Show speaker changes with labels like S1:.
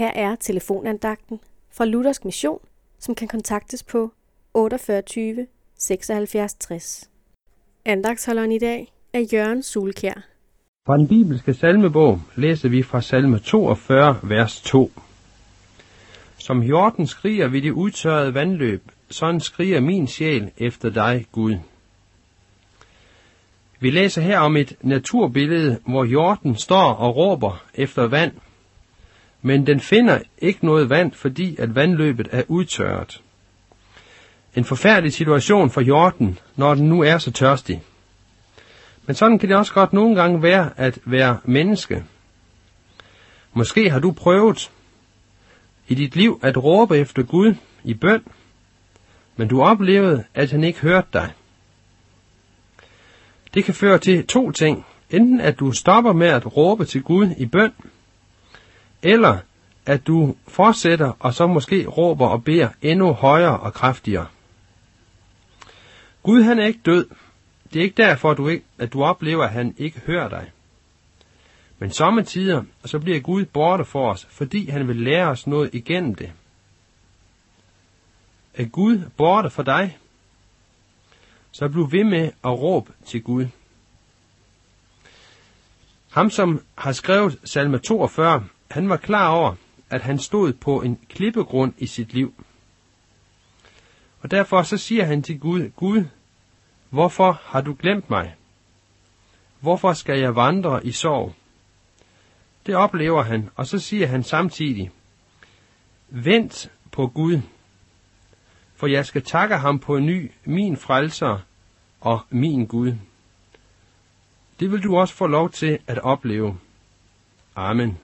S1: Her er telefonandagten fra Luthersk Mission, som kan kontaktes på 48 76 60. Andagsholderen i dag er Jørgen Sulkær.
S2: Fra den bibelske salmebog læser vi fra salme 42, vers 2. Som hjorten skriger ved de udtørrede vandløb, sådan skriger min sjæl efter dig, Gud. Vi læser her om et naturbillede, hvor hjorten står og råber efter vand, men den finder ikke noget vand, fordi at vandløbet er udtørret. En forfærdelig situation for hjorten, når den nu er så tørstig. Men sådan kan det også godt nogle gange være at være menneske. Måske har du prøvet i dit liv at råbe efter Gud i bøn, men du oplevede, at han ikke hørte dig. Det kan føre til to ting. Enten at du stopper med at råbe til Gud i bøn, eller at du fortsætter og så måske råber og beder endnu højere og kraftigere. Gud han er ikke død. Det er ikke derfor, du ikke, at du oplever, at han ikke hører dig. Men sommetider, så bliver Gud borte for os, fordi han vil lære os noget igennem det. Er Gud borte for dig? Så bliv ved med at råbe til Gud. Ham, som har skrevet salme 42, han var klar over, at han stod på en klippegrund i sit liv. Og derfor så siger han til Gud, Gud, hvorfor har du glemt mig? Hvorfor skal jeg vandre i sorg? Det oplever han, og så siger han samtidig, Vent på Gud, for jeg skal takke ham på ny, min frelser og min Gud. Det vil du også få lov til at opleve. Amen.